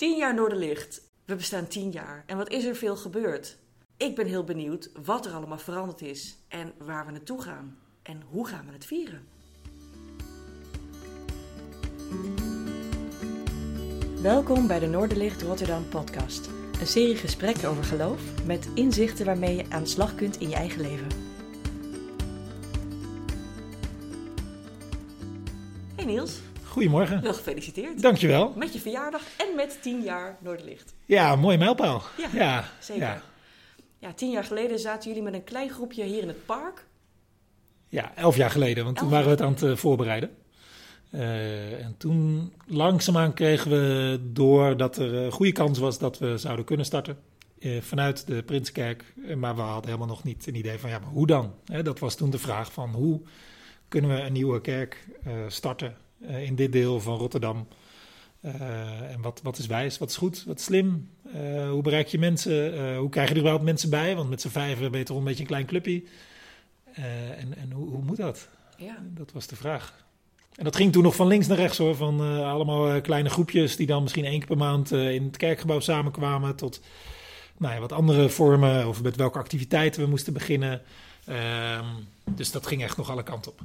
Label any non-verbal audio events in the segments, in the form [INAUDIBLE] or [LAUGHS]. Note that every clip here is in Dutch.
Tien jaar Noorderlicht. We bestaan tien jaar. En wat is er veel gebeurd? Ik ben heel benieuwd wat er allemaal veranderd is. En waar we naartoe gaan. En hoe gaan we het vieren? Welkom bij de Noorderlicht Rotterdam podcast. Een serie gesprekken over geloof met inzichten waarmee je aan de slag kunt in je eigen leven. Hey Niels, Goedemorgen. wel gefeliciteerd. Dankjewel. Met je verjaardag en met 10 jaar Noorderlicht. Ja, mooie mijlpaal. Ja, ja Zeker. Ja. Ja. tien jaar geleden zaten jullie met een klein groepje hier in het park. Ja, elf jaar geleden, want toen Elf waren we het aan het eh, voorbereiden. Eh, en toen langzaamaan kregen we door dat er een goede kans was dat we zouden kunnen starten. eh, vanuit de Prinskerk. Eh, Maar we hadden helemaal nog niet een idee van, ja, maar hoe dan? Dat was toen de vraag van, hoe kunnen we een nieuwe kerk eh, starten eh, in dit deel van Rotterdam? Eh, en wat, wat is wijs, wat is goed, wat is slim? Eh, hoe bereik je mensen? Hoe krijg je er überhaupt mensen bij? Want met z'n vijven ben je toch een beetje een klein clubje. En en hoe, hoe moet dat? Ja. Dat was de vraag. En dat ging toen nog van links naar rechts hoor. Van allemaal kleine groepjes die dan misschien één keer per maand in het kerkgebouw samenkwamen. Tot nou ja, wat andere vormen. Of met welke activiteiten we moesten beginnen. Ehm, dus dat ging echt nog alle kanten op.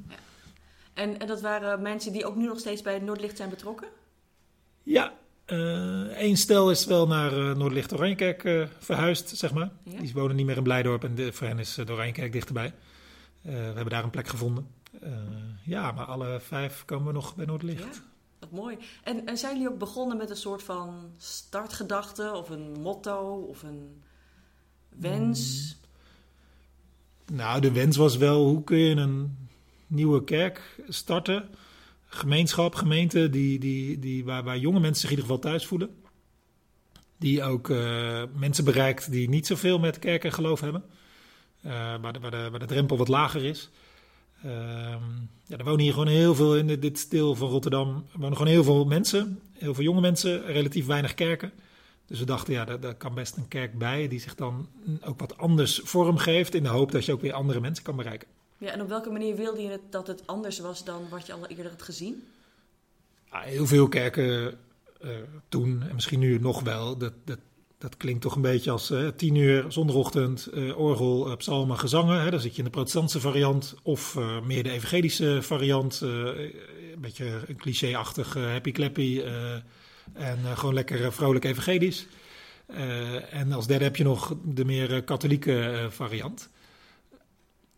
En, en dat waren mensen die ook nu nog steeds bij Noordlicht zijn betrokken? Ja, eh één stel is wel naar eh, Noordlicht Oranjekerk eh, verhuisd, zeg maar. Ja. Die wonen niet meer in Blijdorp en de, voor hen is eh, de Oranjekerk dichterbij. Eh, we hebben daar een plek gevonden. Eh, ja, maar alle vijf komen we nog bij Noordlicht. Ja, wat mooi. En, en zijn jullie ook begonnen met een soort van startgedachte of een motto of een wens? Nou, de wens was wel, hoe kun je een nieuwe kerk starten? Gemeenschap, gemeente, die, die, die, waar, waar jonge mensen zich in ieder geval thuis voelen. Die ook eh, mensen bereikt die niet zoveel met kerk en geloof hebben. Eh, waar, de, waar, de, waar de drempel wat lager is. Ehm, ja, er wonen hier gewoon heel veel in dit, dit deel van Rotterdam. Er wonen gewoon heel veel mensen, heel veel jonge mensen, relatief weinig kerken. Dus we dachten, ja, daar kan best een kerk bij die zich dan ook wat anders vorm geeft. In de hoop dat je ook weer andere mensen kan bereiken. Ja, en op welke manier wilde je het, dat het anders was dan wat je al eerder had gezien? Ja, heel veel kerken eh, toen, en misschien nu nog wel, dat, dat, dat klinkt toch een beetje als eh, tien uur zondagochtend, eh, orgel, psalmen, gezangen. Hè? Dan zit je in de protestantse variant of meer de evangelische variant. een beetje een cliché-achtig happy clappy eh, en gewoon lekker vrolijk evangelisch. En als derde heb je nog de meer katholieke variant.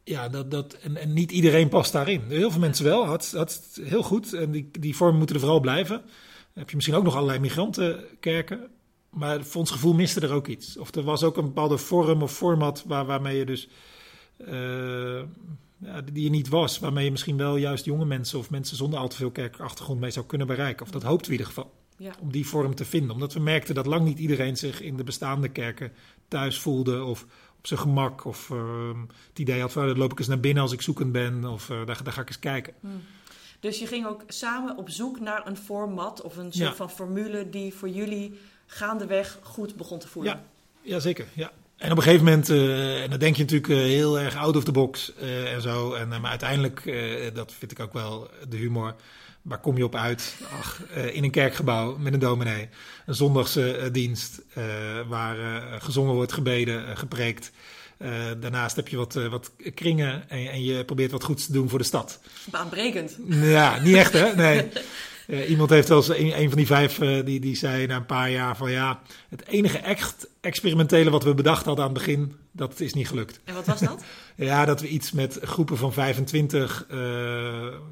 Ja, dat, dat, en, en niet iedereen past daarin. Heel veel mensen wel, had, had heel goed. En die, die vormen moeten er vooral blijven. Dan heb je misschien ook nog allerlei migrantenkerken. Maar voor ons gevoel miste er ook iets. Of er was ook een bepaalde vorm of format waar, waarmee je dus... eh, ja, die er niet was. Waarmee je misschien wel juist jonge mensen of mensen zonder al te veel kerkachtergrond mee zou kunnen bereiken. Of dat hoopten we in ieder geval. Ja. Om die vorm te vinden. Omdat we merkten dat lang niet iedereen zich in de bestaande kerken thuis voelde. Of op zijn gemak. Of ehm, het idee had van "Oh, dan loop ik eens naar binnen als ik zoekend ben. Of eh, daar, daar ga ik eens kijken. Dus je ging ook samen op zoek naar een format of een soort Ja. van formule die voor jullie gaandeweg goed begon te voelen. Ja, ja zeker. Ja. En op een gegeven moment, eh, en dan denk je natuurlijk eh, heel erg out of the box en zo. En, maar uiteindelijk, dat vind ik ook wel de humor. Waar kom je op uit? Ach, eh, in een kerkgebouw met een dominee. Een zondagse eh, dienst eh, waar gezongen wordt, gebeden, gepreekt. Daarnaast heb je wat, wat kringen en, en je probeert wat goeds te doen voor de stad. Baanbrekend. Ja, niet echt hè? Nee. [LAUGHS] Eh, iemand heeft wel eens, een, een van die vijf, eh, die, die zei na een paar jaar van ja, het enige echt experimentele wat we bedacht hadden aan het begin, dat is niet gelukt. En wat was dat? [LAUGHS] Ja, dat we iets met groepen van 25, eh,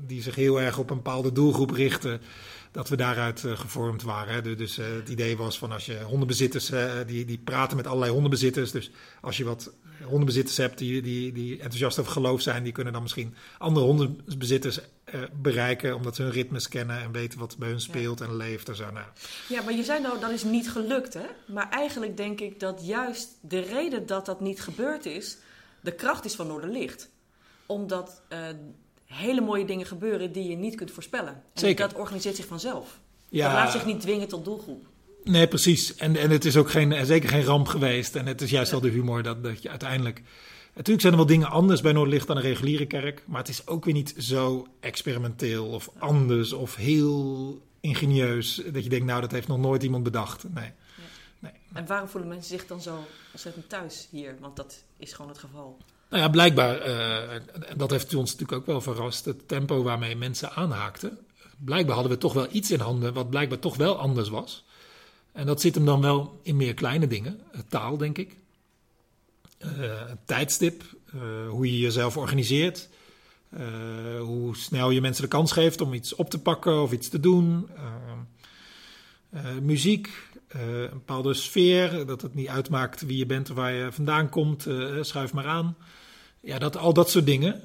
die zich heel erg op een bepaalde doelgroep richten, dat we daaruit eh, gevormd waren. Hè. Dus, eh, het idee was van als je hondenbezitters, eh, die, die praten met allerlei hondenbezitters. Dus als je wat hondenbezitters hebt die, die, die enthousiast over geloof zijn, die kunnen dan misschien andere hondenbezitters bereiken, omdat ze hun ritmes kennen en weten wat bij hun speelt en leeft en zo. Nou, Ja, maar je zei nou dat is niet gelukt, hè? Maar eigenlijk denk ik dat juist de reden dat dat niet gebeurd is, de kracht is van Noorderlicht. Omdat hele mooie dingen gebeuren die je niet kunt voorspellen. En dat organiseert zich vanzelf. Ja. Dat laat zich niet dwingen tot doelgroep. Nee, precies. En, en het is ook geen, zeker geen ramp geweest. En het is juist wel de humor dat, dat je uiteindelijk... Natuurlijk zijn er wel dingen anders bij Noordlicht dan een reguliere kerk. Maar het is ook weer niet zo experimenteel of anders of heel ingenieus dat je denkt, nou, dat heeft nog nooit iemand bedacht. Nee. nee. En waarom voelen mensen zich dan zo ontzettend thuis hier? Want dat is gewoon het geval. Nou ja, blijkbaar, en dat heeft ons natuurlijk ook wel verrast, het tempo waarmee mensen aanhaakten. Blijkbaar hadden we toch wel iets in handen wat blijkbaar toch wel anders was. En dat zit hem dan wel in meer kleine dingen. Taal, denk ik. Uh, tijdstip, hoe je jezelf organiseert. Hoe snel je mensen de kans geeft om iets op te pakken of iets te doen. muziek, een bepaalde sfeer, dat het niet uitmaakt wie je bent of waar je vandaan komt. schuif maar aan. Ja, dat, al dat soort dingen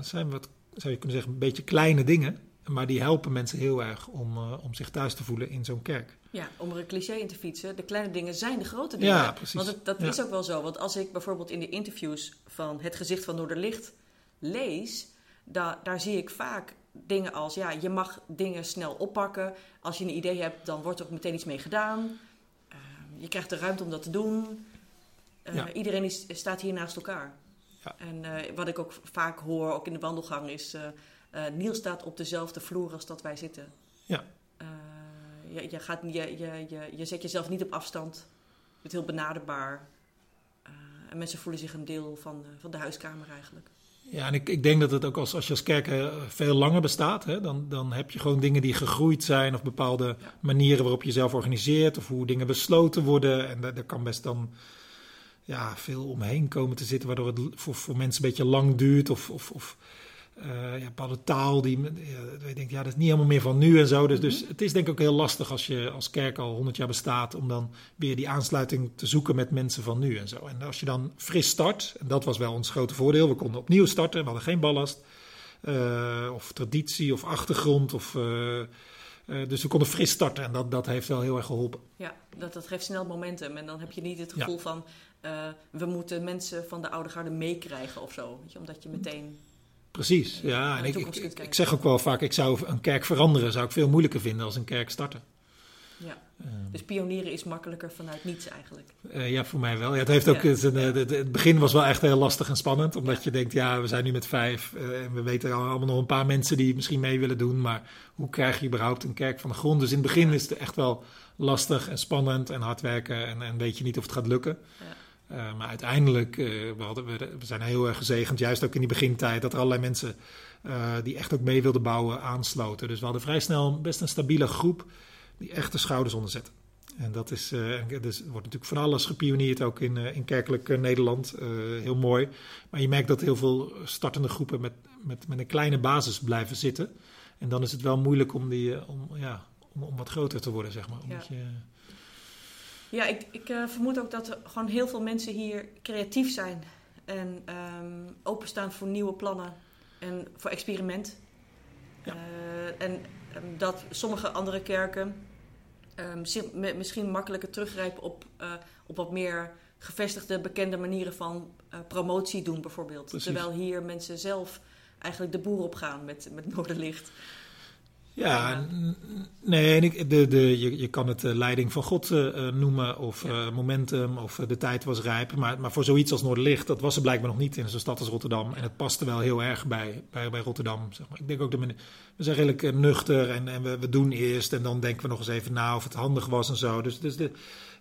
zijn wat, zou je kunnen zeggen, een beetje kleine dingen. Maar die helpen mensen heel erg om, om zich thuis te voelen in zo'n kerk. Ja, om er een cliché in te fietsen. De kleine dingen zijn de grote dingen. Ja, precies. Want het, dat is ook wel zo. Want als ik bijvoorbeeld in de interviews van Het Gezicht van Noorderlicht lees, da, daar zie ik vaak dingen als: ja, je mag dingen snel oppakken. Als je een idee hebt, dan wordt er ook meteen iets mee gedaan. Uh, je krijgt de ruimte om dat te doen. Uh, Iedereen is, staat hier naast elkaar. Ja. En uh, wat ik ook vaak hoor, ook in de wandelgang, is: Niels staat op dezelfde vloer als dat wij zitten. Ja je, je, gaat, je, je, je, je zet jezelf niet op afstand. Je bent heel benaderbaar. Uh, en mensen voelen zich een deel van, van de huiskamer eigenlijk. Ja, en ik, ik denk dat het ook als, als je als kerk eh, veel langer bestaat, hè, dan, dan heb je gewoon dingen die gegroeid zijn, of bepaalde manieren waarop je jezelf organiseert, of hoe dingen besloten worden. En daar, kan best dan ja, veel omheen komen te zitten, waardoor het voor, voor mensen een beetje lang duurt, of, of, of uh, ja, bepaalde taal die ja, je denkt, ja, dat is niet helemaal meer van nu en zo. Dus, dus het is denk ik ook heel lastig als je als kerk al 100 jaar bestaat om dan weer die aansluiting te zoeken met mensen van nu en zo. En als je dan fris start, en dat was wel ons grote voordeel, we konden opnieuw starten, we hadden geen ballast uh, of traditie of achtergrond of... Uh, uh, dus we konden fris starten en dat, dat heeft wel heel erg geholpen. Ja, dat, dat geeft snel momentum. En dan heb je niet het gevoel ja. van uh, we moeten mensen van de oude garde meekrijgen of zo. Weet je, omdat je meteen Precies, ja. En ik, ik, ik, zeg ook wel vaak, ik zou een kerk veranderen, zou ik veel moeilijker vinden als een kerk starten. Ja, um, dus pionieren is makkelijker vanuit niets eigenlijk. Uh, ja, voor mij wel. Ja, het, heeft ook, ja. het, het, het, begin was wel echt heel lastig en spannend, omdat ja. je denkt, ja, we zijn nu met vijf uh, en we weten allemaal nog een paar mensen die misschien mee willen doen, maar hoe krijg je überhaupt een kerk van de grond? Dus in het begin is het echt wel lastig en spannend en hard werken en, en weet je niet of het gaat lukken. Ja. Uh, maar uiteindelijk, uh, we, hadden, we, we, zijn heel erg gezegend, juist ook in die begintijd, dat er allerlei mensen uh, die echt ook mee wilden bouwen aansloten. Dus we hadden vrij snel best een stabiele groep die echt de schouders onderzetten. En dat is, dus wordt natuurlijk van alles gepioneerd, ook in, in kerkelijk Nederland. heel mooi. Maar je merkt dat heel veel startende groepen met, met, met een kleine basis blijven zitten. En dan is het wel moeilijk om, die, om, ja, om, om wat groter te worden, zeg maar. Omdat ja. je, ja, ik, ik uh, vermoed ook dat er gewoon heel veel mensen hier creatief zijn. En um, openstaan voor nieuwe plannen en voor experiment. Ja. Uh, en um, dat sommige andere kerken um, misschien makkelijker teruggrijpen op, uh, op wat meer gevestigde, bekende manieren van promotie doen, bijvoorbeeld. Precies. Terwijl hier mensen zelf eigenlijk de boer op gaan met, met Noorderlicht. Ja, nee, de, de, je, je kan het uh, leiding van God uh, noemen of ja. uh, momentum of de tijd was rijp. Maar, maar voor zoiets als Noorderlicht, dat was er blijkbaar nog niet in zo'n stad als Rotterdam. En het paste wel heel erg bij, bij, bij Rotterdam. Zeg maar. Ik denk ook dat we, we zijn redelijk nuchter en, en we, we doen eerst en dan denken we nog eens even na of het handig was en zo. Dus, dus de,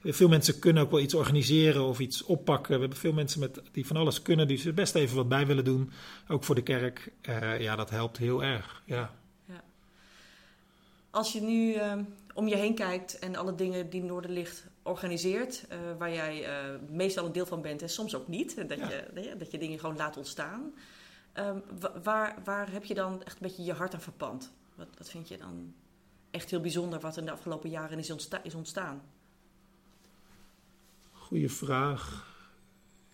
veel mensen kunnen ook wel iets organiseren of iets oppakken. We hebben veel mensen met, die van alles kunnen, die er best even wat bij willen doen. Ook voor de kerk. ja, dat helpt heel erg, ja. Als je nu uh, om je heen kijkt en alle dingen die Noorderlicht organiseert, uh, waar jij uh, meestal een deel van bent en soms ook niet, dat, ja. je, dat je dingen gewoon laat ontstaan. Ehm, waar, waar heb je dan echt een beetje je hart aan verpand? Wat, wat vind je dan echt heel bijzonder wat in de afgelopen jaren is, ontsta is ontstaan? Goeie vraag.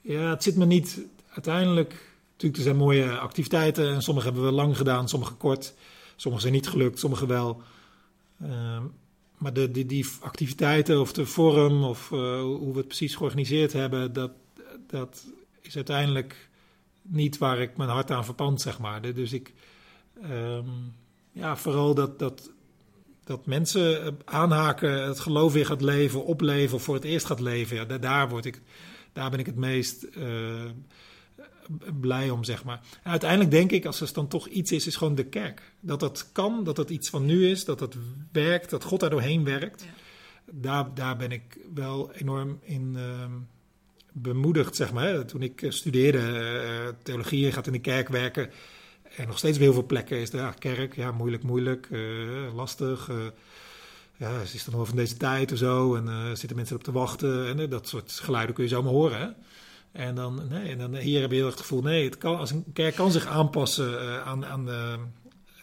Ja, het zit me niet uiteindelijk. Natuurlijk, er zijn mooie activiteiten en sommige hebben we lang gedaan, sommige kort. Sommige zijn niet gelukt, sommige wel. Uh, maar de, die, die activiteiten of de vorm of uh, hoe we het precies georganiseerd hebben, dat, dat is uiteindelijk niet waar ik mijn hart aan verpand, zeg maar. Dus ik, um, ja, vooral dat, dat, dat mensen aanhaken, het geloof weer gaat leven, opleven of voor het eerst gaat leven, ja, daar, word ik, daar ben ik het meest uh, blij om, zeg maar. En uiteindelijk denk ik, als er dan toch iets is, is gewoon de kerk. Dat dat kan, dat dat iets van nu is, dat dat werkt, dat God daar doorheen werkt. Ja. Daar, daar ben ik wel enorm in ehm, bemoedigd, zeg maar. Toen ik eh, studeerde eh, theologie en gaat in de kerk werken... En nog steeds op heel veel plekken is de ja, kerk, ja, moeilijk, moeilijk, eh, lastig. ja, is het nog wel van deze tijd of zo? En eh, zitten mensen op te wachten? En dat soort geluiden kun je zomaar horen. Hè? En dan, nee, en dan hier heb je heel erg het gevoel, nee, het kan, als een kerk kan zich aanpassen eh, aan, aan de,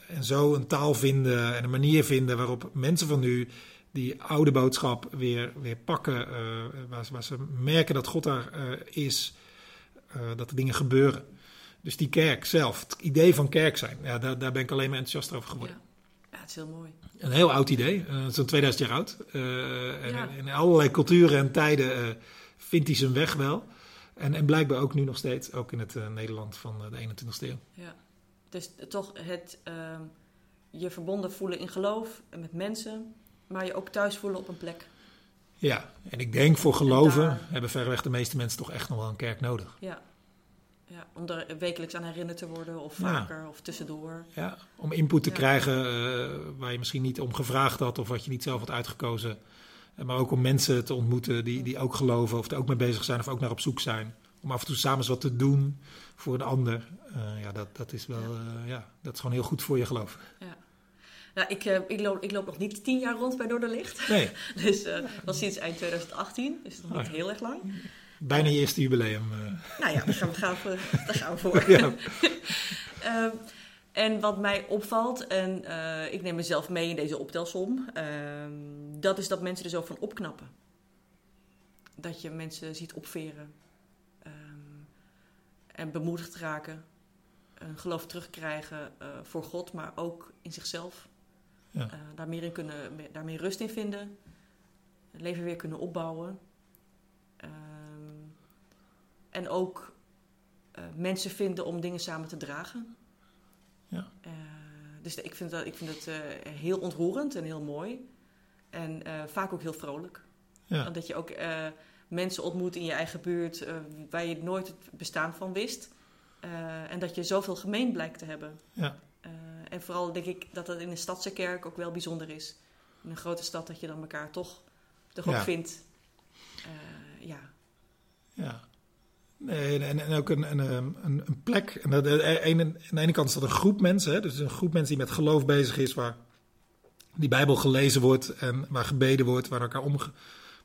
en zo een taal vinden en een manier vinden waarop mensen van nu die oude boodschap weer, weer pakken, eh, waar, ze- waar ze merken dat God daar eh, is, dat er dingen gebeuren. Dus die kerk zelf, het idee van kerk zijn, ja, daar, daar ben ik alleen maar enthousiast over geworden. Ja. ja, het is heel mooi. Een heel oud idee, zo'n 2000 jaar oud. En Ja. in, in allerlei culturen en tijden vindt hij zijn weg wel. En, en blijkbaar ook nu nog steeds, ook in het eh, Nederland van eh, de 21ste eeuw. Ja. Dus toch het ehm, je verbonden voelen in geloof en met mensen, maar je ook thuis voelen op een plek. Ja, en ik denk voor geloven daar- hebben verreweg de meeste mensen toch echt nog wel een kerk nodig. Ja. ja. Om er wekelijks aan herinnerd te worden, of Ja. vaker, of tussendoor. Ja, om input te Ja. krijgen eh, waar je misschien niet om gevraagd had of wat je niet zelf had uitgekozen. Maar ook om mensen te ontmoeten die, die ook geloven of er ook mee bezig zijn of ook naar op zoek zijn. Om af en toe samen eens wat te doen voor een ander. Eh, ja, dat, dat is wel, eh, ja, dat is gewoon heel goed voor je geloof. Nou, ik, eh, ik, loop, ik loop nog niet tien jaar rond bij Noorderlicht. Nee, [LAUGHS] Dus dat sinds eind 2018, dus nog niet Oh ja. heel erg lang. bijna je eerste jubileum. Nou ja, daar gaan we, gaan we, daar gaan we voor. [LAUGHS] ja. [LAUGHS] En wat mij opvalt, en eh, ik neem mezelf mee in deze optelsom, ehm, dat is dat mensen er zo van opknappen. Dat je mensen ziet opveren ehm, en bemoedigd raken, een geloof terugkrijgen eh, voor God, maar ook in zichzelf. Ja. Eh, daar, meer in kunnen, meer- daar meer rust in vinden, het leven weer kunnen opbouwen. Ehm, en ook mensen vinden om dingen samen te dragen. Ja. Eh, dus ik vind, dat, ik vind het eh, heel ontroerend en heel mooi. En eh, vaak ook heel vrolijk. Ja. Omdat je ook mensen ontmoet in je eigen buurt waar je nooit het bestaan van wist. En dat je zoveel gemeen blijkt te hebben. Ja. En vooral denk ik dat dat in een stadse kerk ook wel bijzonder is. In een grote stad dat je dan elkaar toch, toch ook Ja. vindt. Ja. Ja. Nee, en, en ook een, een, een, een plek. En dat, eh, een- aan de ene kant is dat een groep mensen. Hè? Dus een groep mensen die met geloof bezig is. Waar die Bijbel gelezen wordt. En waar gebeden wordt. Waar elkaar omge,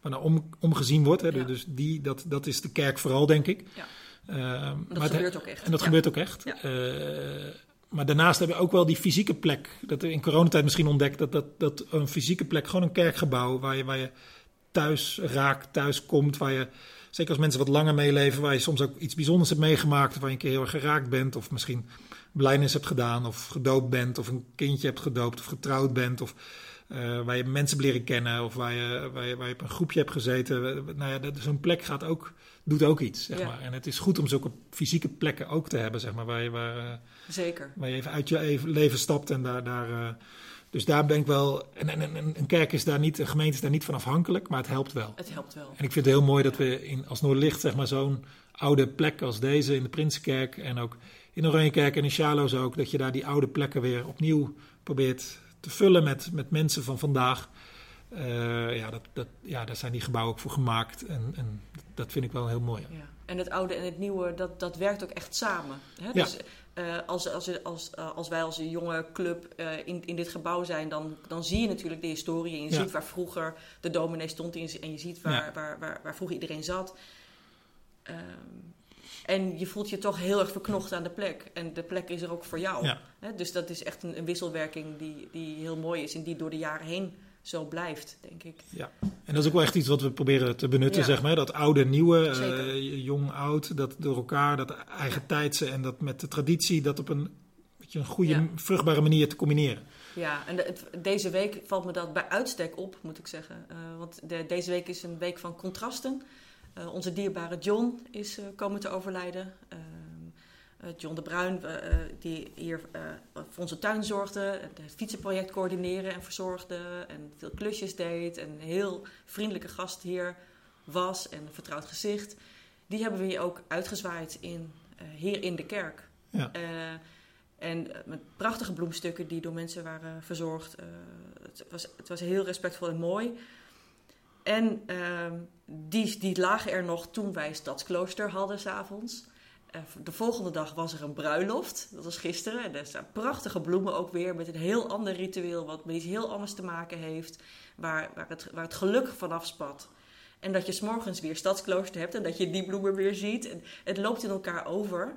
waar naar om, omgezien wordt. Hè? Ja. Dus die, dat, dat is de kerk vooral, denk ik. Ja. Ehm, Dat maar het- gebeurt ook echt. En dat Ja. gebeurt ook echt. Ja. Eh, maar daarnaast hebben we ook wel die fysieke plek. Dat we in coronatijd misschien ontdekt dat, dat, dat een fysieke plek, gewoon een kerkgebouw, waar je, waar je thuis raakt, thuis komt. Waar je, zeker als mensen wat langer meeleven, waar je soms ook iets bijzonders hebt meegemaakt. Waar je een keer heel erg geraakt bent. Of misschien blijnis hebt gedaan. Of gedoopt bent. Of een kindje hebt gedoopt. Of getrouwd bent. Of eh, waar je mensen hebt leren kennen. Of waar je, waar je, waar je op een groepje hebt gezeten. Nou ja, zo'n plek gaat ook, doet ook iets. Zeg Ja. maar. En het is goed om zulke fysieke plekken ook te hebben. Zeg maar, waar, je, waar, eh, Zeker. waar je even uit je even leven stapt. En daar, daar, eh, dus daar ben ik wel. En, en, en een kerk is daar niet, een gemeente is daar niet van afhankelijk. Maar het helpt wel. Het helpt wel. En ik vind het heel mooi dat we in, als Noorderlicht zeg maar, zo'n oude plek als deze in de Prinsenkerk en ook in Oranjekerk en in Charloes ook, dat je daar die oude plekken weer opnieuw probeert te vullen met, met mensen van vandaag. Eh, ja, dat, dat, ja, daar zijn die gebouwen ook voor gemaakt en, en dat vind ik wel heel mooi. Ja. En het oude en het nieuwe, dat, dat werkt ook echt samen. Hè? Ja. Dus eh, als, als, als, eh, als wij als een jonge club eh, in, in dit gebouw zijn, dan, dan zie je natuurlijk de historie. En je Ja. ziet waar vroeger de dominee stond en je, en je ziet waar, Ja. waar, waar, waar vroeger iedereen zat. Ehm, en je voelt je toch heel erg verknocht aan de plek. En de plek is er ook voor jou. Ja. Dus dat is echt een, een wisselwerking die, die heel mooi is en die door de jaren heen zo blijft, denk ik. Ja, en dat is ook wel echt iets wat we proberen te benutten, Ja. zeg maar. Dat oude, nieuwe, eh, jong, oud, dat door elkaar, dat eigen tijdse en dat met de traditie, dat op een, beetje een goede, Ja. vruchtbare manier te combineren. Ja, en de- het- deze week valt me dat bij uitstek op, moet ik zeggen. Eh, want de, deze week is een week van contrasten. Eh, onze dierbare John is komen te overlijden. Eh, John de Bruin, eh, eh, die hier voor onze tuin zorgde, het fietsenproject coördineerde en verzorgde en veel klusjes deed en een heel vriendelijke gast hier was en een vertrouwd gezicht. Die hebben we hier ook uitgezwaaid in, hier in de kerk. Ja. En met prachtige bloemstukken die door mensen waren verzorgd. Het, was, het was heel respectvol en mooi. En ehm, die, die lagen er nog toen wij Stadsklooster hadden s'avonds. Uh, de volgende dag was er een bruiloft. Dat was gisteren. En er staan prachtige bloemen ook weer. Met een heel ander ritueel. Wat met iets heel anders te maken heeft. Waar, waar, het, waar het geluk vanaf spat. En dat je s'morgens weer Stadsklooster hebt. En dat je die bloemen weer ziet. En het loopt in elkaar over.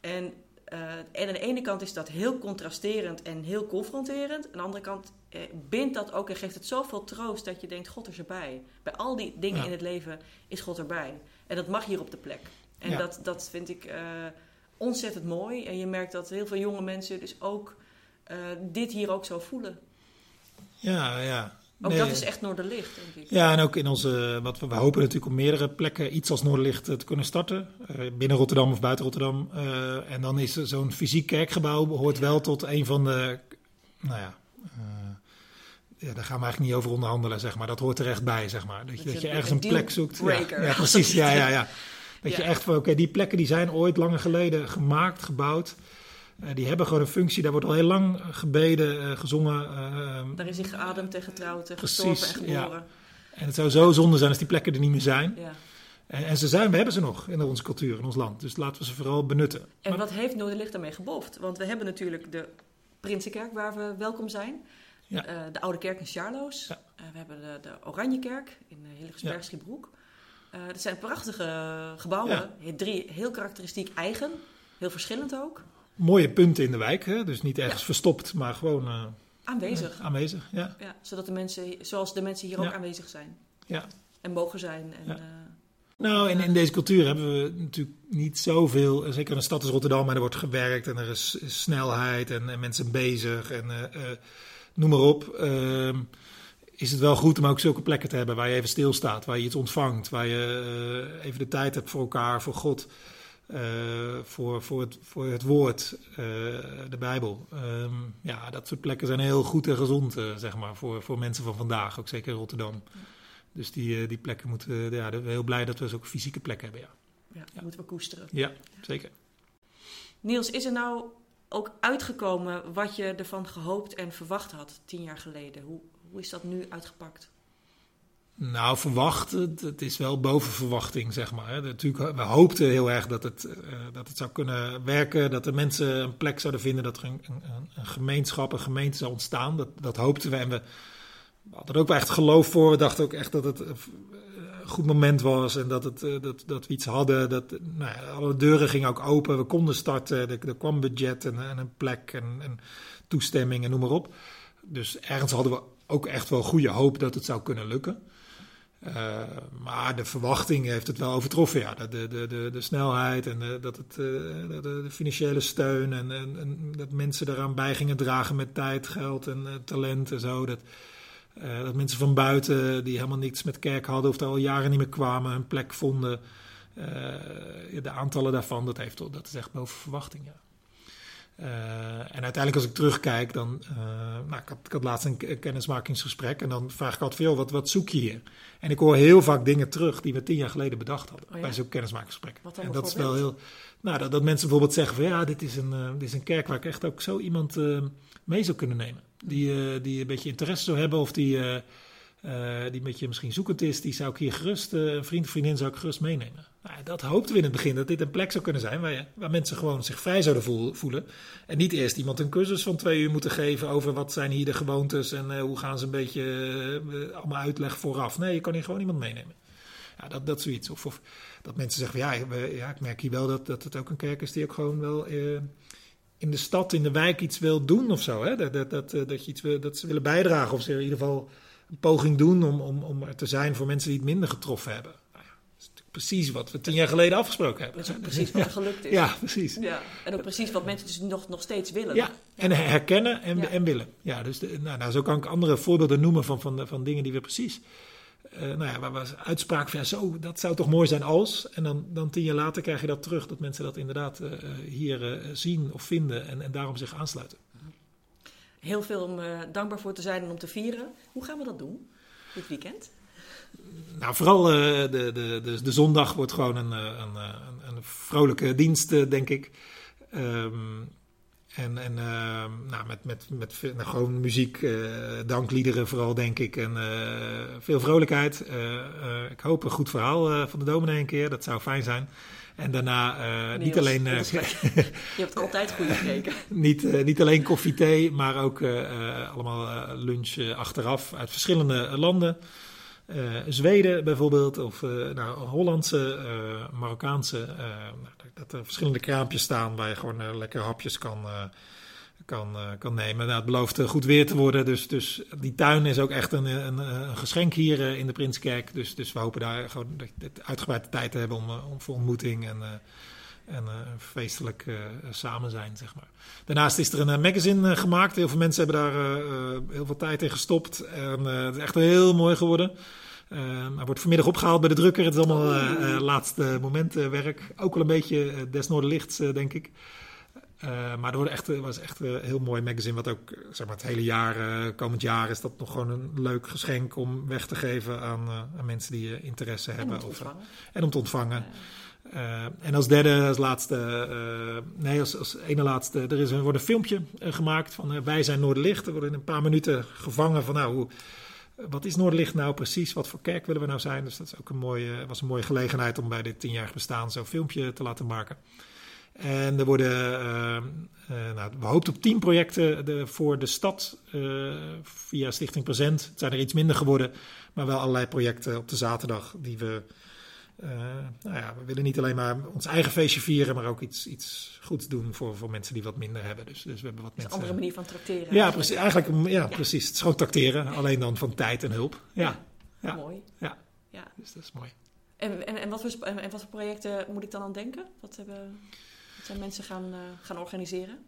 En, uh, en aan de ene kant is dat heel contrasterend en heel confronterend. Aan de andere kant eh, bindt dat ook en geeft het zoveel troost dat je denkt: God is erbij. Bij al die dingen Ja. in het leven is God erbij. En dat mag hier op de plek. En Ja. dat, dat vind ik eh, ontzettend mooi. En je merkt dat heel veel jonge mensen dus ook eh, dit hier ook zo voelen. Ja, ja. Ook Nee. dat is echt Noorderlicht, denk ik. Ja, en ook in onze, wat we, we hopen natuurlijk op meerdere plekken iets als Noorderlicht eh, te kunnen starten. Binnen Rotterdam of buiten Rotterdam. En dan is zo'n fysiek kerkgebouw behoort wel tot een van de, nou ja, ja, daar gaan we eigenlijk niet over onderhandelen, zeg maar. Dat hoort er echt bij, zeg maar. Dat je, Dat je ergens een plek zoekt. Ja, ja, precies. Ja, ja, ja. Dat je echt van, oké, die plekken die zijn ooit lange geleden gemaakt, gebouwd. Eh, die hebben gewoon een functie. Daar wordt al heel lang gebeden, eh, gezongen. eh, Daar is hij geademd en getrouwd en Precies, gestorven en ja. geboren. en het zou zo zonde zijn als die plekken er niet meer zijn. Ja. En, en ze zijn, we hebben ze nog in onze cultuur, in ons land. Dus laten we ze vooral benutten. En Maar- wat heeft Noorderlicht daarmee geboft? Want we hebben natuurlijk de Prinsenkerk waar we welkom zijn. Ja. De Oude Kerk in Charloes. We hebben de, de Oranjekerk in uh, Hillegersberg, Schiebroek. Dat zijn prachtige gebouwen. Drie heel karakteristiek eigen. Heel verschillend ook. Mooie punten in de wijk, hè? dus niet ergens Ja. verstopt, maar gewoon eh, Aanwezig. eh, aanwezig. Ja, Ja, zodat de mensen, zoals de mensen hier ook aanwezig zijn. ja. En mogen zijn. En, Nou, in, in deze cultuur hebben we natuurlijk niet zoveel. Zeker in een stad als Rotterdam, maar er wordt gewerkt en er is, is snelheid en, en mensen bezig en noem maar op. Is het wel goed om ook zulke plekken te hebben waar je even stilstaat, waar je iets ontvangt, waar je eh, even de tijd hebt voor elkaar, voor God, eh, voor, voor, het, voor het woord, eh, de Bijbel. Ehm, ja, dat soort plekken zijn heel goed en gezond, zeg maar, voor, voor mensen van vandaag, ook zeker in Rotterdam. Dus die, die plekken moeten, ja, heel blij dat we ook fysieke plekken hebben, ja. ja, moeten we koesteren. Ja, zeker. Niels, is er nou ook uitgekomen wat je ervan gehoopt en verwacht had tien jaar geleden? Hoe, hoe is dat nu uitgepakt? Nou, verwacht, het, is wel boven verwachting, zeg maar. Natuurlijk, we hoopten heel erg dat het, eh, dat het zou kunnen werken, dat de mensen een plek zouden vinden, dat er een, een, een gemeenschap, een gemeente zou ontstaan. Dat, dat hoopten we en we, hadden er ook wel echt geloof voor. We dachten ook echt dat het eh, een goed moment was en dat, het, eh, dat, dat we iets hadden. Dat, nou ja, alle deuren gingen ook open, we konden starten, er, er kwam budget en, en een plek en, en toestemming en noem maar op. Dus ergens hadden we ook echt wel goede hoop dat het zou kunnen lukken. Uh, maar de verwachting heeft het wel overtroffen. Ja. De, de, de, de snelheid en de, dat het, uh, de, de, financiële steun en, en, dat mensen daaraan bij gingen dragen met tijd, geld en uh, talent en zo. Dat, dat mensen van buiten die helemaal niets met kerk hadden of daar al jaren niet meer kwamen, een plek vonden. de aantallen daarvan, dat, heeft, dat is echt boven verwachting. Ja. Uh, en uiteindelijk als ik terugkijk, dan... Uh, nou, ik, had, ik had laatst een kennismakingsgesprek en dan vraag ik altijd veel, wat, wat zoek je hier? En ik hoor heel vaak dingen terug die we tien jaar geleden bedacht hadden oh ja? bij zo'n kennismakingsgesprek. En dat is wel heel... Nou, dat, dat, mensen bijvoorbeeld zeggen van ja, dit is, een, uh, dit is een kerk waar ik echt ook zo iemand mee zou kunnen nemen. Die, die een beetje interesse zou hebben of die, die een beetje misschien zoekend is, die zou ik hier gerust, een vriend of vriendin zou ik gerust meenemen. Nou, dat hoopten we in het begin, dat dit een plek zou kunnen zijn waar, waar mensen gewoon zich vrij zouden voelen. En niet eerst iemand een cursus van twee uur moeten geven over wat zijn hier de gewoontes en uh, hoe gaan ze een beetje uh, allemaal uitleg vooraf. Nee, je kan hier gewoon iemand meenemen. Ja, dat, dat zoiets. Of, of dat mensen zeggen, ja, ja, ik merk hier wel dat, dat het ook een kerk is die ook gewoon wel uh, in de stad, in de wijk iets wil doen of zo. Hè? Dat, dat, dat, dat, je iets dat ze willen bijdragen of ze in ieder geval een poging doen om, om, om er te zijn voor mensen die het minder getroffen hebben precies wat we tien jaar geleden afgesproken hebben. Dat is precies wat er gelukt is. Ja, precies. Ja, en ook precies wat mensen dus nog, nog steeds willen. Ja, en herkennen en, ja. en willen. Ja, dus de, nou, nou, zo kan ik andere voorbeelden noemen van, van, van dingen die we precies... Uh, nou ja, waar we uitspraak van zo, dat zou toch mooi zijn als. En dan, dan tien jaar later krijg je dat terug, dat mensen dat inderdaad uh, hier uh, zien of vinden en, en daarom zich aansluiten. Heel veel om dankbaar voor te zijn en om te vieren. Hoe gaan we dat doen dit weekend? Nou, vooral uh, de, de, de, de, zondag wordt gewoon een, een, een, een vrolijke dienst, denk ik. Ehm, en, en nou, met, met, met nou, gewoon muziek, dankliederen vooral, denk ik. En veel vrolijkheid. ik hoop een goed verhaal van de dominee een keer. Dat zou fijn zijn. En daarna uh, niet alleen. Uh, [LAUGHS] je hebt altijd goede gekeken. niet, uh, niet alleen koffie, thee, maar ook allemaal lunch achteraf uit verschillende landen. Zweden bijvoorbeeld, of nou, Hollandse, Marokkaanse. dat er verschillende kraampjes staan waar je gewoon lekker hapjes kan kan, uh, kan nemen. Nou, het belooft goed weer te worden. Dus, dus die tuin is ook echt een, een, een geschenk hier uh, in de Prinskerk. Dus, dus we hopen daar gewoon uitgebreide tijd te hebben om, uh, om voor ontmoeting en, en feestelijk samen zijn, zeg maar. Daarnaast is er een magazine gemaakt. Heel veel mensen hebben daar heel veel tijd in gestopt. En het is echt heel mooi geworden. hij wordt vanmiddag opgehaald bij de drukker. Het is allemaal laatste moment werk. Ook wel een beetje des Noorderlichts, denk ik. Uh, maar het echt, was echt een heel mooi magazine. Wat ook zeg maar, het hele jaar, uh, komend jaar, is dat nog gewoon een leuk geschenk om weg te geven aan, uh, aan mensen die interesse en hebben. Om of, en om te ontvangen. en als derde, als laatste, nee, als, als ene laatste, er, is, er wordt een filmpje gemaakt van Wij zijn Noorderlicht. Er worden in een paar minuten gevangen van nou, hoe, wat is Noorderlicht nou precies? Wat voor kerk willen we nou zijn? Dus dat is ook een mooie, was een mooie gelegenheid om bij dit tienjarig bestaan zo'n filmpje te laten maken. En er worden, uh, nou, we hoopten op tien projecten de, voor de stad uh, via Stichting Present. Het zijn er iets minder geworden, maar wel allerlei projecten op de zaterdag die we. nou ja, we willen niet alleen maar ons eigen feestje vieren, maar ook iets, iets goeds doen voor, voor mensen die wat minder hebben. Dus, dus we hebben wat mensen. Een andere manier van tracteren. Ja, precies. Eigenlijk, ja, ja, precies. Het is gewoon tracteren, alleen dan van tijd en hulp. Ja. ja. Mooi. Ja. ja. Dus dat is mooi. En, en, en, wat voor, en wat voor projecten moet ik dan aan denken? Wat hebben zijn mensen gaan, uh, gaan organiseren?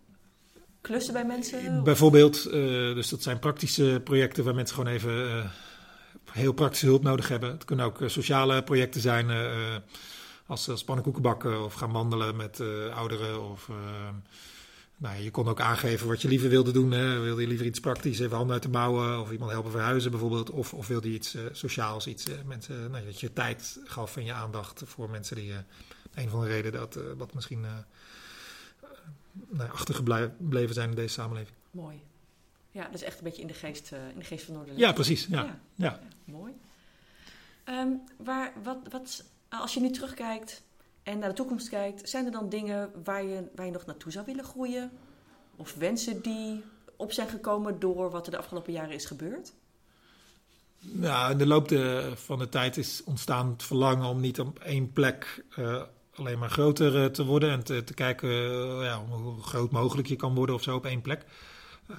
Klussen bij mensen? Bijvoorbeeld, uh, dus dat zijn praktische projecten waar mensen gewoon even uh, heel praktische hulp nodig hebben. Het kunnen ook sociale projecten zijn, als, als pannenkoeken bakken of gaan wandelen met ouderen. Of, nou, je kon ook aangeven wat je liever wilde doen. Hè. Wilde je liever iets praktisch, even handen uit de mouwen of iemand helpen verhuizen bijvoorbeeld. Of, of wilde je iets sociaals, iets, mensen, nou, dat je tijd gaf en je aandacht voor mensen die een van de redenen dat wat misschien nou, achtergebleven zijn in deze samenleving. Mooi. Ja, dat is echt een beetje in de geest, uh, in de geest van Noorderland. Ja, precies. Ja. ja. ja. mooi. Um, waar, wat, wat, als je nu terugkijkt en naar de toekomst kijkt, zijn er dan dingen waar je, waar je nog naartoe zou willen groeien? Of wensen die op zijn gekomen door wat er de afgelopen jaren is gebeurd? Nou, in de loop de, van de tijd is ontstaan het verlangen om niet op één plek uh, alleen maar groter eh, te worden en te, kijken eh, ja, hoe groot mogelijk je kan worden of zo op één plek.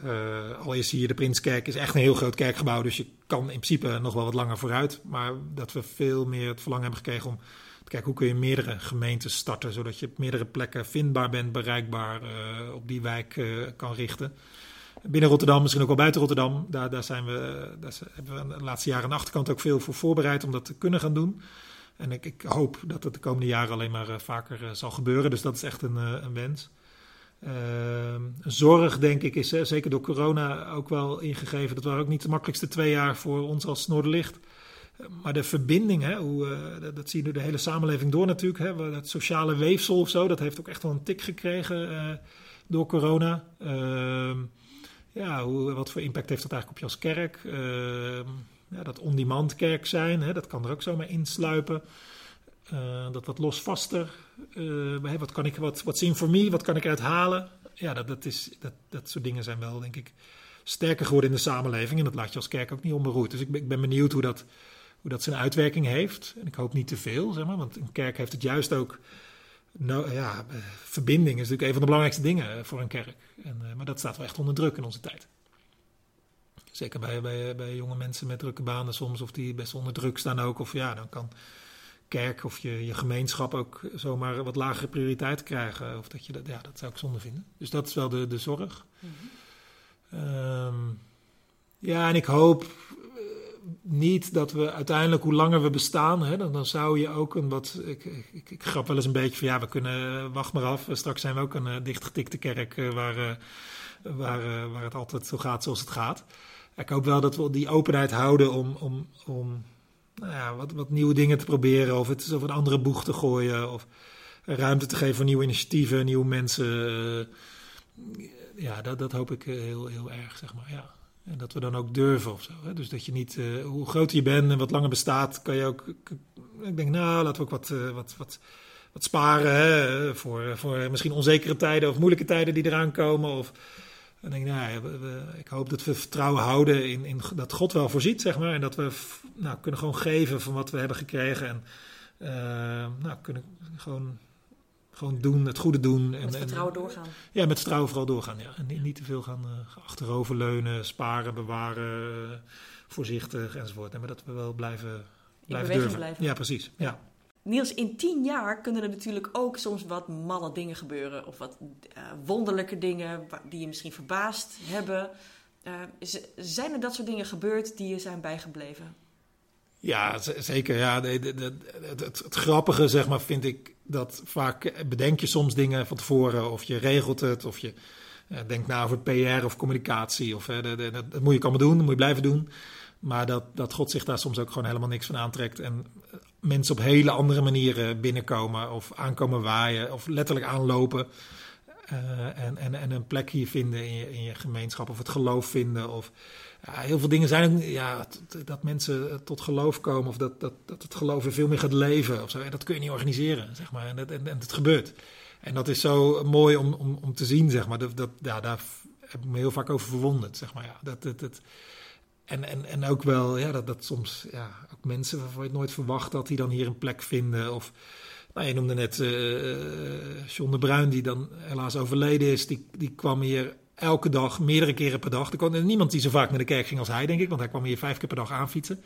Uh, al is hier de Prinskerk is echt een heel groot kerkgebouw, dus je kan in principe nog wel wat langer vooruit. Maar dat we veel meer het verlangen hebben gekregen om te kijken hoe kun je meerdere gemeenten starten, zodat je op meerdere plekken vindbaar bent, bereikbaar op die wijk kan richten. Binnen Rotterdam, misschien ook wel buiten Rotterdam, daar, daar, zijn we, daar hebben we de laatste jaren aan de achterkant ook veel voor voorbereid om dat te kunnen gaan doen. En ik, ik, hoop dat het de komende jaren alleen maar uh, vaker uh, zal gebeuren. Dus dat is echt een, uh, een wens. Ehm, zorg, denk ik, is zeker door corona ook wel ingegeven. Dat waren ook niet de makkelijkste twee jaar voor ons als Noorderlicht. Maar de verbinding, hè, hoe, dat, dat, zie je nu de hele samenleving door natuurlijk. Hè, dat sociale weefsel of zo, dat heeft ook echt wel een tik gekregen door corona. Ehm, ja, hoe, wat voor impact heeft dat eigenlijk op je als kerk? Ja, dat on-demand kerk zijn, hè, dat kan er ook zomaar insluipen. Uh, dat wat losvaster. Uh, wat kan ik, wat, what's in for me, wat kan ik eruit halen? Ja, dat, dat, is, dat, dat soort dingen zijn wel, denk ik, sterker geworden in de samenleving. En dat laat je als kerk ook niet onberoerd. Dus ik ben, ik ben benieuwd hoe dat, hoe dat zijn uitwerking heeft. En ik hoop niet te veel, zeg maar, want een kerk heeft het juist ook. Nou ja, verbinding is natuurlijk een van de belangrijkste dingen voor een kerk. En, maar dat staat wel echt onder druk in onze tijd. Zeker bij, bij, bij jonge mensen met drukke banen soms, of die best onder druk staan ook. Of ja, dan kan kerk of je, je gemeenschap ook zomaar wat lagere prioriteit krijgen. Of dat je dat, ja, dat zou ik zonde vinden. Dus dat is wel de, de zorg. Mm -hmm. um, ja, en ik hoop uh, niet dat we uiteindelijk, hoe langer we bestaan, hè, dan, dan zou je ook een wat. Ik, ik, ik, grap wel eens een beetje van ja, we kunnen, wacht maar af. Straks zijn we ook een uh, dichtgetikte kerk uh, waar, waar, waar het altijd zo gaat zoals het gaat ik hoop wel dat we die openheid houden om, om, om nou ja, wat, wat nieuwe dingen te proberen. Of het over een andere boeg te gooien. Of, ruimte te geven voor nieuwe initiatieven, nieuwe mensen. eh, ja, dat, dat hoop ik eh, heel, heel erg, zeg maar. Ja. En dat we dan ook durven of zo. Hè? Dus dat je niet, eh, hoe groter je bent en wat langer bestaat, kan je ook. Ik denk, nou, laten we ook wat, wat, wat, wat sparen hè? Voor, voor misschien onzekere tijden of moeilijke tijden die eraan komen. Of, dan denk ik, nou, ja, we- we- ik hoop dat we vertrouwen houden in, in dat God wel voorziet, zeg maar. En dat we nou, kunnen gewoon geven van wat we hebben gekregen. En eh, nou, kunnen gewoon, gewoon doen, het goede doen. En, Met en- vertrouwen doorgaan. ja, met vertrouwen vooral doorgaan. Ja. En niet, niet te veel gaan eh, achteroverleunen, sparen, bewaren, voorzichtig enzovoort. En maar dat we wel blijven, blijven durven. blijven. Ja, precies. Ja. Niels, in tien jaar kunnen er natuurlijk ook soms wat malle dingen gebeuren. Of wat eh, wonderlijke dingen die je misschien verbaasd hebben. Eh, zijn er dat soort dingen gebeurd die je zijn bijgebleven? Ja, zeker. Ja, het, het, grappige, zeg maar, vind ik dat vaak bedenk je soms dingen van tevoren. Of je regelt het, of je eh, denkt na over PR of communicatie. Of, eh, dat, moet je allemaal doen, dat moet je blijven doen. Maar dat, dat God zich daar soms ook gewoon helemaal niks van aantrekt. En eh, mensen op hele andere manieren binnenkomen of aankomen waaien. Of letterlijk aanlopen. eh, en, en, en een plek hier vinden in je, in je gemeenschap. Of het geloof vinden. Of ja, heel veel dingen zijn ja, dat mensen tot geloof komen. Of dat, dat, dat het geloof weer veel meer gaat leven. Of zo. En dat kun je niet organiseren, zeg maar. En, dat, en, het gebeurt. En dat is zo mooi om, om, om te zien, zeg maar. Dat, dat, ja, daar heb ik me heel vaak over verwonderd, zeg maar. Ja, dat, dat, dat, en, en, en ook wel, ja, dat, dat soms ja, ook mensen waarvan je het nooit verwacht dat die dan hier een plek vinden. Of, nou, je noemde net eh John de Bruin, die dan helaas overleden is. Die, die kwam hier elke dag, meerdere keren per dag. Er kwam niemand die zo vaak naar de kerk ging als hij, denk ik. Want hij kwam hier vijf keer per dag aanfietsen.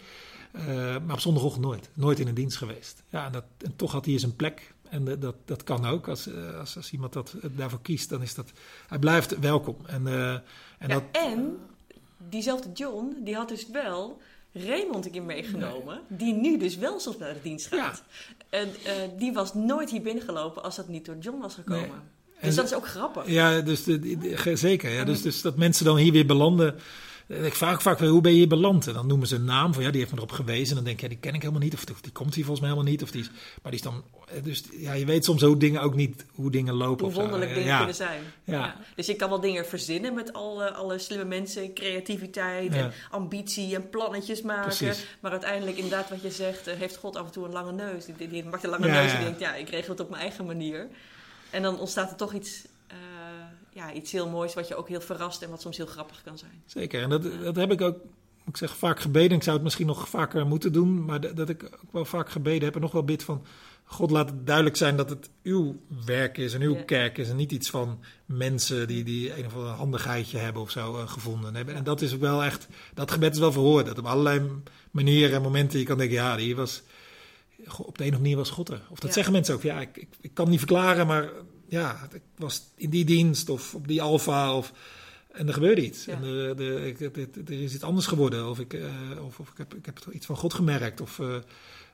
Uh, maar op zondagochtend nooit. Nooit in een dienst geweest. Ja, en, dat, en toch had hij hier zijn plek. En de, dat, dat kan ook. Als, als, als iemand dat, daarvoor kiest, dan is dat... Hij blijft welkom. En, uh, en, ja, dat, en diezelfde John, die had dus wel Raymond een keer meegenomen. Nee. Die nu dus wel soms naar de dienst gaat. Ja. En uh, die was nooit hier binnengelopen als dat niet door John was gekomen. Nee. Dus en, dat is ook grappig. Ja, dus de, de, de, zeker. Ja, dus, dus dat mensen dan hier weer belanden. Ik vraag vaak hoe ben je hier beland? En dan noemen ze een naam van, ja, die heeft me erop gewezen. En dan denk ik, ja, die ken ik helemaal niet. Of, die komt hier volgens mij helemaal niet. Of die is, maar die is dan, dus ja, je weet soms hoe dingen ook niet, hoe dingen lopen. Hoe wonderlijk zo. dingen ja. kunnen zijn. Ja. ja. Dus je kan wel dingen verzinnen met alle, alle slimme mensen. Creativiteit en ambitie en plannetjes maken. Precies. Maar uiteindelijk, inderdaad wat je zegt, heeft God af en toe een lange neus. Die, die, die maakt een lange neus en denkt, ja, ik regel het op mijn eigen manier. En dan ontstaat er toch iets ja, iets heel moois wat je ook heel verrast en wat soms heel grappig kan zijn. Zeker, en dat, dat heb ik ook, ik zeg, vaak gebeden. Ik zou het misschien nog vaker moeten doen, maar dat, dat ik ook wel vaak gebeden heb en nog wel bid van... God laat het duidelijk zijn dat het uw werk is en uw ja. kerk is en niet iets van mensen die, die een of ander handigheidje hebben of zo uh, gevonden hebben. En dat is wel echt, dat gebed is wel verhoord. Dat op allerlei manieren en momenten je kan denken, ja, die was, op de een of andere manier was God er. Of dat ja. zeggen mensen ook, ja, ik, ik, ik kan niet verklaren, maar ja, ik was in die dienst of op die alfa of... En er gebeurde iets. Ja. En ik, er is iets anders geworden. Of ik, uh, of, of ik, heb, ik heb iets van God gemerkt. Of, uh,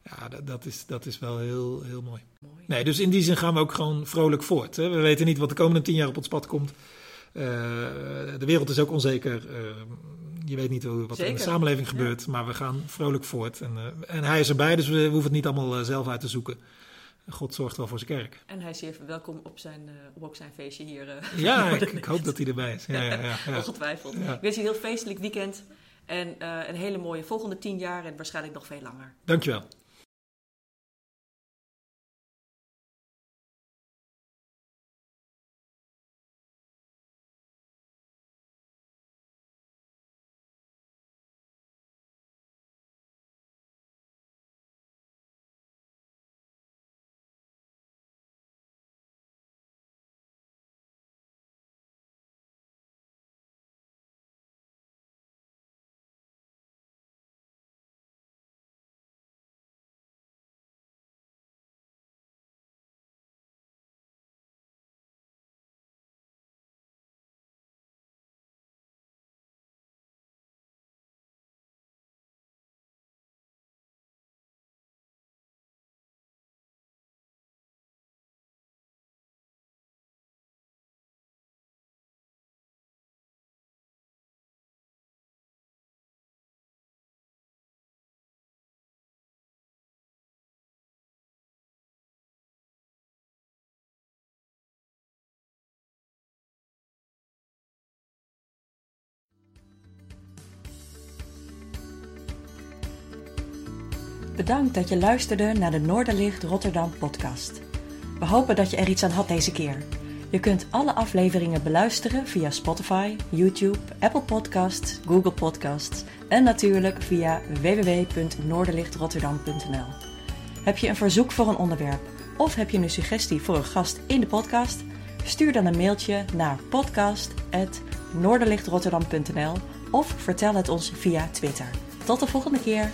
ja, dat, dat, is, dat is wel heel, heel mooi. mooi. Nee, dus in die zin gaan we ook gewoon vrolijk voort. Hè. We weten niet wat de komende tien jaar op ons pad komt. Uh, de wereld is ook onzeker. je weet niet wat Zeker. er in de samenleving gebeurt. Ja. Maar we gaan vrolijk voort. En, en hij is erbij, dus we hoeven het niet allemaal zelf uit te zoeken. God zorgt wel voor zijn kerk. En hij is even welkom op, zijn, uh, op ook zijn feestje hier. Uh, [LAUGHS] ja, ik, ik, hoop dat hij erbij is. Ja, ja, ja. Ongetwijfeld. Ik wens je een heel feestelijk weekend. En uh, een hele mooie volgende tien jaar en waarschijnlijk nog veel langer. Dankjewel. Bedankt dat je luisterde naar de Noorderlicht Rotterdam podcast. We hopen dat je er iets aan had deze keer. Je kunt alle afleveringen beluisteren via Spotify, YouTube, Apple Podcasts, Google Podcasts en natuurlijk via www.noorderlichtrotterdam.nl. Heb je een verzoek voor een onderwerp of heb je een suggestie voor een gast in de podcast? Stuur dan een mailtje naar podcast.noorderlichtrotterdam.nl of vertel het ons via Twitter. Tot de volgende keer!